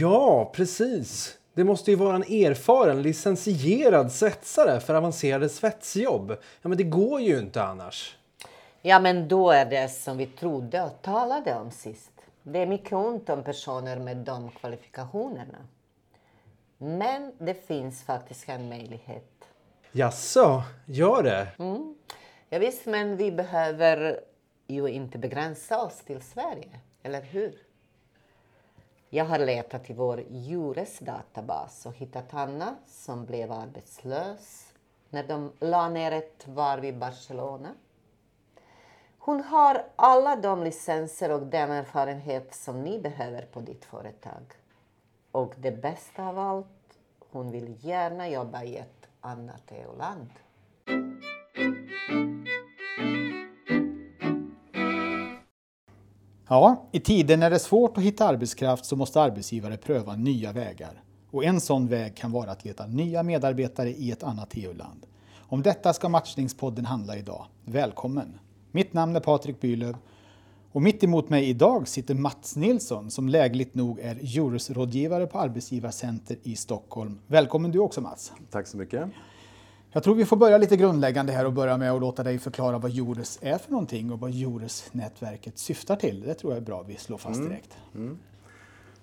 Ja, precis. Det måste ju vara en erfaren, licensierad svetsare för avancerade svetsjobb. Ja, men det går ju inte annars. Ja, men då är det som vi trodde och talade om sist. Det är mycket ont om personer med de kvalifikationerna. Men det finns faktiskt en möjlighet. Jaså, gör det? Mm. Ja, visst, men vi behöver ju inte begränsa oss till Sverige, eller hur? Jag har letat i vår Jures databas och hittat Anna som blev arbetslös när de la ner ett varv i Barcelona. Hon har alla de licenser och den erfarenhet som ni behöver på ditt företag. Och det bästa av allt, hon vill gärna jobba i ett annat EU-land. Ja, i tider när det är svårt att hitta arbetskraft så måste arbetsgivare pröva nya vägar. Och en sån väg kan vara att leta nya medarbetare i ett annat EU-land. Om detta ska Matchningspodden handla idag. Välkommen! Mitt namn är Patrik Bylöv och mitt emot mig idag sitter Mats Nilsson som lägligt nog är Juris-rådgivare på Arbetsgivarcenter i Stockholm. Välkommen du också Mats! Tack så mycket! Jag tror vi får börja lite grundläggande här och börja med att låta dig förklara vad Jures är för någonting och vad Jures-nätverket syftar till. Det tror jag är bra vi slår fast mm. direkt. Mm.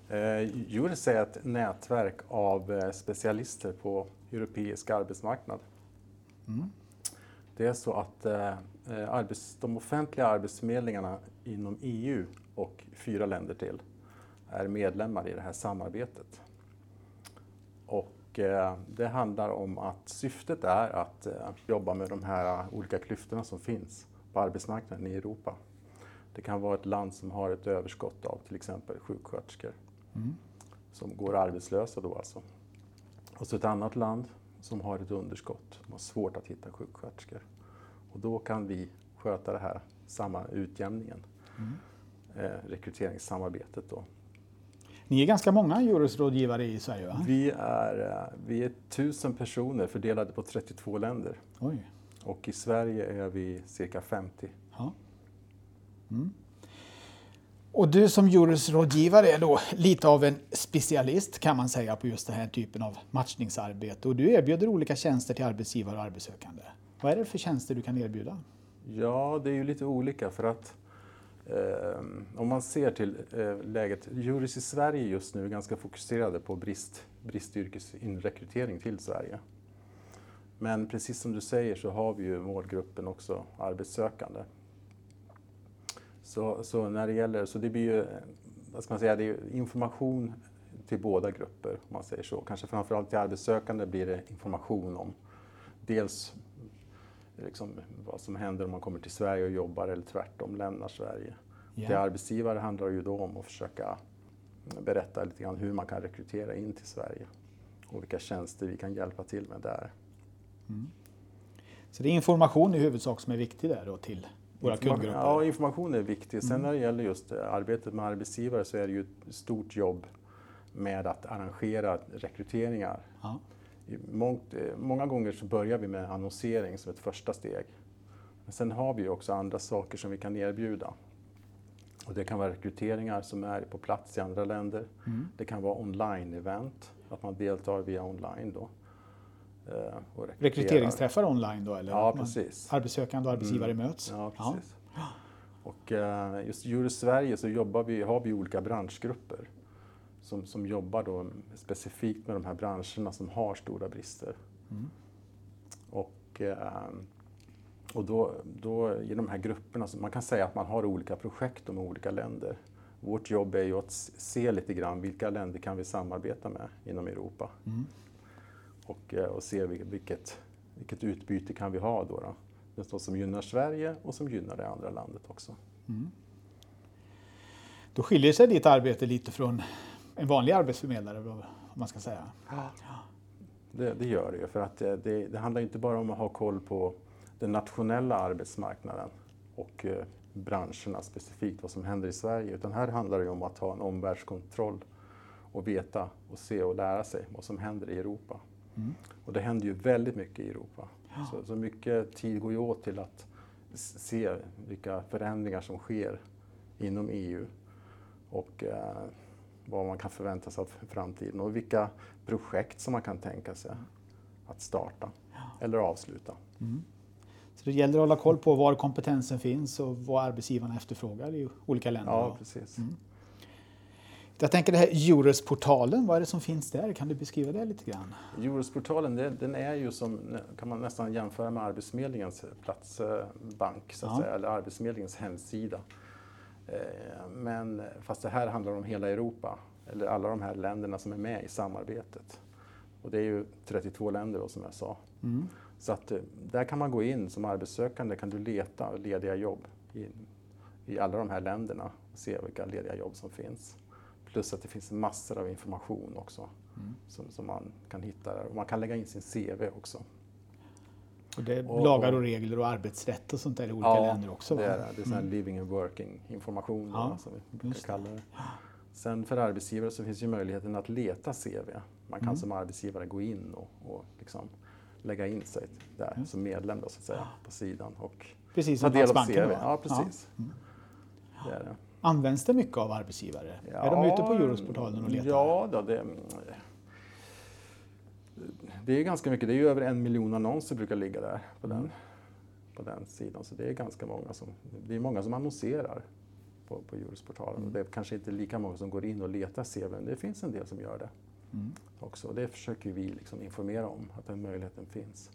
Mm. Eh, Jures är ett nätverk av eh, specialister på europeisk arbetsmarknad. Mm. Det är så att eh, eh arbets, de offentliga arbetsförmedlingarna inom EU och fyra länder till är medlemmar i det här samarbetet. Och det handlar om att syftet är att eh, jobba med de här olika klyftorna som finns på arbetsmarknaden i Europa. Det kan vara ett land som har ett överskott av till exempel sjuksköterskor mm. som går arbetslösa då alltså. Och så ett annat land som har ett underskott, som har svårt att hitta sjuksköterskor. Och då kan vi sköta det här samma utjämningen, mm. eh, rekryteringssamarbetet då. Ni är ganska många Eurosrådgivare i Sverige va? Vi är, eh, vi är tusen personer fördelade på 32 länder. Oj. Och i Sverige är vi cirka 50. Ja. Mm. Och du som Eurosrådgivare är då lite av en specialist kan man säga på just den här typen av matchningsarbete. Och du erbjuder olika tjänster till arbetsgivare och arbetssökande. Vad är det för tjänster du kan erbjuda? Ja, det är ju lite olika för att Eh, om man ser till eh, läget, Juris i Sverige just nu är ganska fokuserade på brist, bristyrkesinrekrytering till Sverige. Men precis som du säger så har vi ju målgruppen också arbetssökande. Så, så när det gäller, så det blir ju, vad ska man säga, det är information till båda grupper om man säger så. Kanske framförallt till arbetssökande blir det information om dels liksom, vad som händer om man kommer till Sverige och jobbar eller tvärtom lämnar Sverige. Yeah. Till arbetsgivare handlar det ju då om att försöka berätta lite grann hur man kan rekrytera in till Sverige och vilka tjänster vi kan hjälpa till med där. Mm. Så det är information i huvudsak som är viktig där då till våra kundgrupper? Ja, information är viktig. Sen mm. när det gäller just arbetet med arbetsgivare så är det ju ett stort jobb med att arrangera rekryteringar. Ja. Eh, många gånger så börjar vi med annonsering som ett första steg. Men sen har vi också andra saker som vi kan erbjuda. Och det kan vara rekryteringar som är på plats i andra länder. Mm. Det kan vara online-event, att man deltar via online. Då. Eh, Rekryteringsträffar online då? Eller ja, precis. Arbetssökande och arbetsgivare mm. möts? Ja, precis. Ja. Och uh, just i Sverige så jobbar vi, har vi olika branschgrupper som, som jobbar då specifikt med de här branscherna som har stora brister. Mm. Och, eh, och då, då i de här grupperna, så man kan säga att man har olika projekt med olika länder. Vårt jobb är ju att se lite grann vilka länder kan vi samarbeta med inom Europa. Mm. Och, eh, och se vilket, vilket utbyte kan vi ha då. då. Det som gynnar Sverige och som gynnar det andra landet också. Mm. Då skiljer sig ditt arbete lite från en vanlig arbetsförmedlare, om man ska säga. Ja. Det, det, gör det ju, för att det, det, handlar inte bara om att ha koll på den nationella arbetsmarknaden och eh, branscherna specifikt, vad som händer i Sverige, utan här handlar det om att ha en omvärldskontroll och veta och se och lära sig vad som händer i Europa. Mm. Och det händer ju väldigt mycket i Europa. Ja. Så, så mycket tid går ju åt till att se vilka förändringar som sker inom EU. Och eh, vad man kan förvänta sig av framtiden och vilka projekt som man kan tänka sig att starta eller avsluta. Så det gäller att hålla koll på var kompetensen finns och vad arbetsgivarna efterfrågar i olika länder. Ja, precis. Jag tänker det här Eures-portalen, vad är det som finns där? Kan du beskriva det lite grann? Eurosportalen den är ju som, kan man nästan jämföra med Arbetsförmedlingens platsbank, så att Ja. säga, eller Arbetsförmedlingens hemsida. Eh, Men fast det här handlar om hela Europa, eller alla de här länderna som är med i samarbetet. Och det är ju 32 länder då, som jag sa. Så att eh, där kan man gå in som arbetssökande, kan du leta lediga jobb i, i alla de här länderna och se vilka lediga jobb som finns. Plus att det finns massor av information också som, som man kan hitta där. Och man kan lägga in sin CV också. Och det är Och- lagar och regler och arbetsrätt och sånt där i olika länder också? Va? det är det. Det är här living and working information då, Ja, som vi brukar kalla det. Sen för arbetsgivare så finns ju möjligheten att leta CV. Man Mm. kan som arbetsgivare gå in och, och liksom lägga in sig där som medlem då, så att säga, på sidan och Precis ta del av CV. då? Ja, precis. Det är det. Används det mycket av arbetsgivare? är de ute på Eurosportalen och letar? Ja, då, det, det är ganska mycket. Det är ju över en miljon annonser brukar ligga där på, Mm. den, på den sidan. Så det är ganska många som, det är många som annonserar på, på Eurosportalen. Mm. Och det är kanske inte lika många som går in och letar CV, men det finns en del som gör det Mm. också. Och det försöker vi liksom informera om, att den möjligheten finns.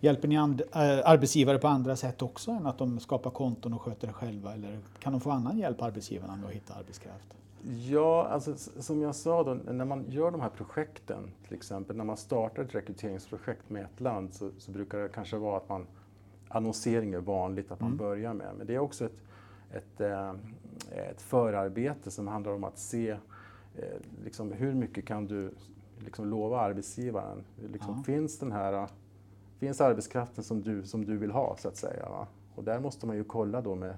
Hjälper ni and, äh, arbetsgivare på andra sätt också än att de skapar konton och sköter det själva? Eller kan de få annan hjälp, arbetsgivarna, med att hitta arbetskraft? Ja, alltså, som jag sa då, när man gör de här projekten, till exempel när man startar ett rekryteringsprojekt med ett land så, så brukar det kanske vara att man, annonsering är vanligt att man börjar med, men det är också ett, ett, eh, ett förarbete som handlar om att se eh, liksom, hur mycket kan du liksom, lova arbetsgivaren? Liksom, Ja. Finns den här finns arbetskraften som du, som du vill ha, så att säga. Va? Och där måste man ju kolla då med,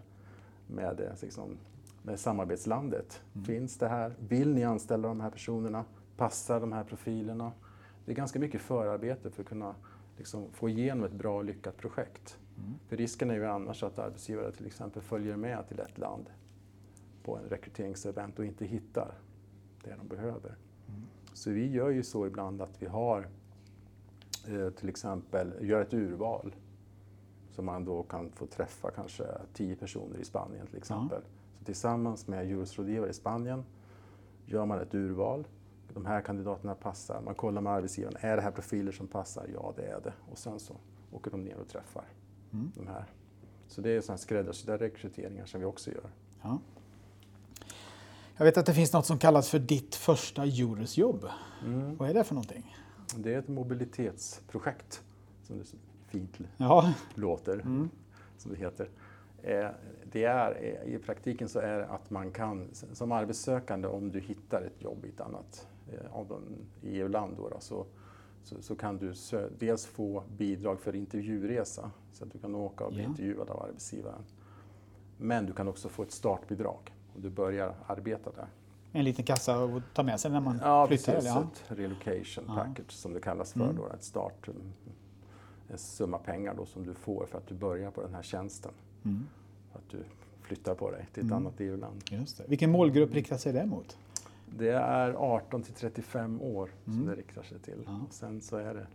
med, eh, liksom, med samarbetslandet. Finns det här? Vill ni anställa de här personerna? Passar de här profilerna? Det är ganska mycket förarbete för att kunna liksom, få igenom ett bra och lyckat projekt. För risken är ju annars att arbetsgivare till exempel följer med till ett land på en rekryteringsevent och inte hittar det de behöver. Så vi gör ju så ibland att vi har eh, till exempel, gör ett urval så man då kan få träffa kanske tio personer i Spanien till exempel. Så tillsammans med Eurosrådgivare i Spanien gör man ett urval. De här kandidaterna passar. Man kollar med arbetsgivaren. Är det här profiler som passar? Ja, det är det. Och sen så åker de ner och träffar de här. Så det är sådana skräddarsydda rekryteringar som vi också gör. Ja. Jag vet att det finns något som kallas för ditt första Eurosjobb. Vad är det för någonting? Det är ett mobilitetsprojekt som det så fint Ja, låter, som det heter. Eh, Det är, eh, I praktiken så är det att man kan, som arbetssökande, om du hittar ett jobb i ett annat eh, EU-land, då, så, så, så kan du dels få bidrag för intervjuresa, så att du kan åka och bli Ja. intervjuad av arbetsgivaren. Men du kan också få ett startbidrag om du börjar arbeta där. en liten kassa att ta med sig när man Ja, flyttar. precis. Eller? Ja. Ett relocation Ja. package som det kallas för. Då, ett start, en summa pengar då som du får för att du börjar på den här tjänsten. Mm. Att du flyttar på dig till ett annat EU-land. Vilken målgrupp riktar sig det mot? Det är 18 till 35 år som Mm. det riktar sig till. Ja. Och sen så är det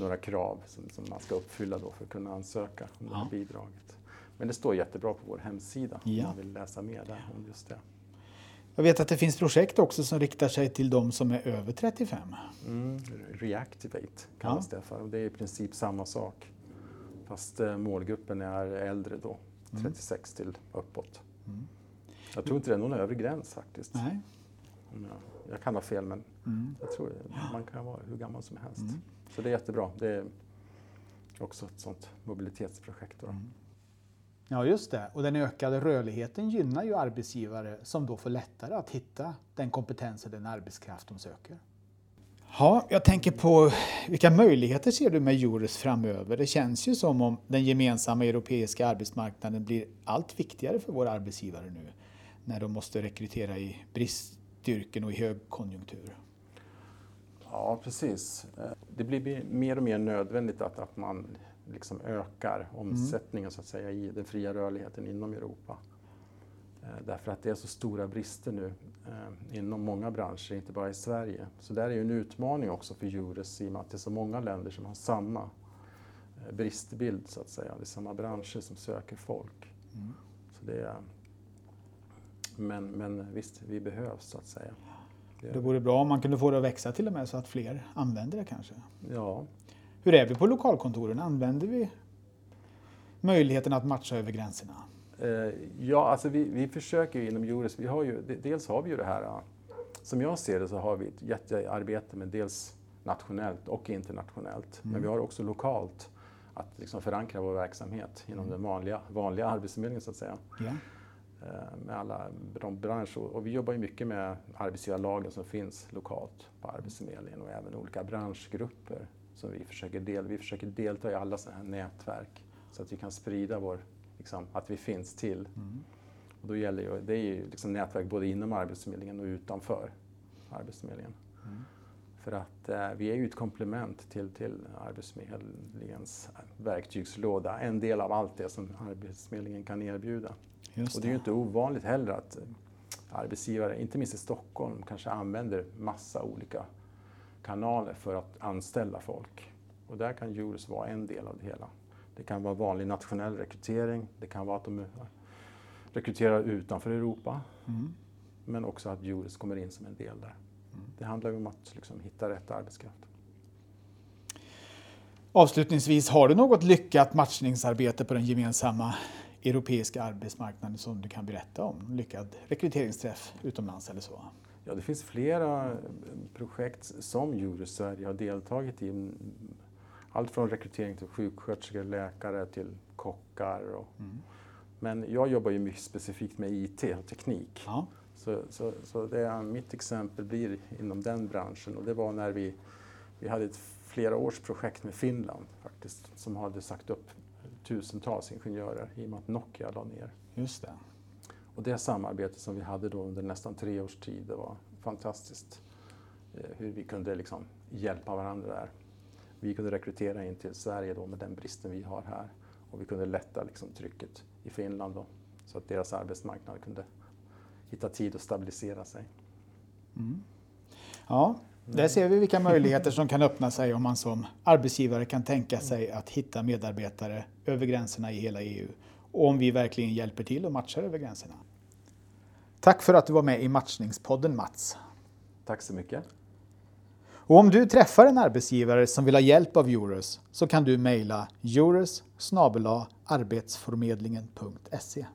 några krav som, som man ska uppfylla då för att kunna ansöka om det här Ja. bidraget. Men det står jättebra på vår hemsida om Ja. man vill läsa mer där om just det. Jag vet att det finns projekt också som riktar sig till de som är över 35. Mm, Reactivate kallas det för. Och det är i princip samma sak. Fast eh, målgruppen är äldre då, 36 till uppåt. Jag tror inte det är någon övre gräns faktiskt. Nej. Om Jag, kan ha fel men jag tror man kan vara hur gammal som helst. Så det är jättebra. Det är också ett sånt mobilitetsprojekt. Då. Ja, just det. Och den ökade rörligheten gynnar ju arbetsgivare som då får lättare att hitta den kompetens och den arbetskraft de söker. Ja, jag tänker på vilka möjligheter ser du med Eures framöver? Det känns ju som om den gemensamma europeiska arbetsmarknaden blir allt viktigare för våra arbetsgivare nu när de måste rekrytera i bristyrken och i högkonjunktur. Ja, precis. Det blir mer och mer nödvändigt att, att man liksom ökar omsättningen så att säga, i den fria rörligheten inom Europa. Eh, därför att det är så stora brister nu eh, inom många branscher, inte bara i Sverige. Så det är ju en utmaning också för Jures i och med att det är så många länder som har samma eh, bristbild så att säga. Det är samma branscher som söker folk. Mm. Så det är, men, men visst, vi behövs så att säga. Det vore bra om man kunde få det att växa till och med så att fler använder det kanske. Ja. Hur är vi på lokalkontoren? Använder vi möjligheten att matcha över gränserna? Eh, ja, alltså vi, vi försöker ju inom Juris, vi har ju, dels har vi ju det här, som jag ser det så har vi ett jättearbete med dels nationellt och internationellt, mm. men vi har också lokalt att liksom förankra vår verksamhet inom den vanliga, vanliga arbetsförmedlingen så att säga. Yeah. Med alla de branscher, och vi jobbar ju mycket med arbetsgivarlagen som finns lokalt på Arbetsförmedlingen och även olika branschgrupper som vi försöker, del, vi försöker delta i alla sådana här nätverk så att vi kan sprida vår liksom, att vi finns till. Mm. Och då gäller ju, det är ju liksom nätverk både inom Arbetsförmedlingen och utanför Arbetsförmedlingen. Mm. För att eh, vi är ju ett komplement till, till Arbetsförmedlingens verktygslåda, en del av allt det som Arbetsförmedlingen kan erbjuda. Och det är ju inte ovanligt heller att eh, arbetsgivare, inte minst i Stockholm, kanske använder massa olika kanaler för att anställa folk. Och där kan Juris vara en del av det hela. Det kan vara vanlig nationell rekrytering. Det kan vara att de rekryterar utanför Europa. Mm. Men också att Juris kommer in som en del där. Mm. Det handlar ju om att liksom hitta rätt arbetskraft. Avslutningsvis, har du något lyckat matchningsarbete på den gemensamma europeiska arbetsmarknaden som du kan berätta om? Lyckad rekryteringsträff utomlands eller så? Ja, det finns flera projekt som Juris Sverige har deltagit i allt från rekrytering till sjuksköterskor, läkare till kockar. Och, mm. Men jag jobbar ju mycket specifikt med IT och teknik. Ja. Så, så, så det är, mitt exempel blir inom den branschen och det var när vi, vi hade ett flera års projekt med Finland faktiskt som hade sagt upp tusentals ingenjörer i och med att Nokia la ner. Just det. Och det samarbete som vi hade då under nästan tre års tid, det var fantastiskt. Eh, hur vi kunde liksom hjälpa varandra där vi kunde rekrytera in till Sverige då med den bristen vi har här. Och vi kunde lätta liksom trycket i Finland då, så att deras arbetsmarknad kunde hitta tid att stabilisera sig. Mm. Ja, där ser vi vilka möjligheter som kan öppna sig om man som arbetsgivare kan tänka sig att hitta medarbetare över gränserna i hela EU. Och om vi verkligen hjälper till och matchar över gränserna. Tack för att du var med i Matchningspodden Mats. Tack så mycket. Och om du träffar en arbetsgivare som vill ha hjälp av Eurus så kan du mejla eurus arbetsförmedlingen.se